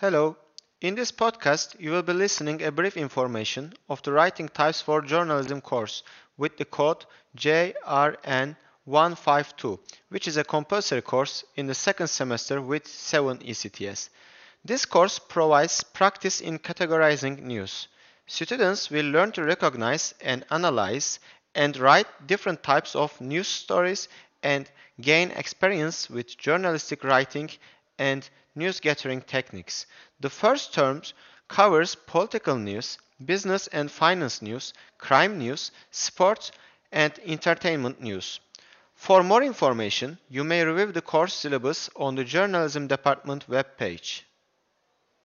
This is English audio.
Hello. In this podcast, you will be listening a brief information of the Writing Types for Journalism course with the code JRN152, which is a compulsory course in the second semester with 7 ECTS. This course provides practice in categorizing news. Students will learn to recognize and analyze and write different types of news stories and gain experience with journalistic writing and news gathering techniques. The first term covers political news, business and finance news, crime news, sports, and entertainment news. For more information, you may review the course syllabus on the Journalism Department webpage.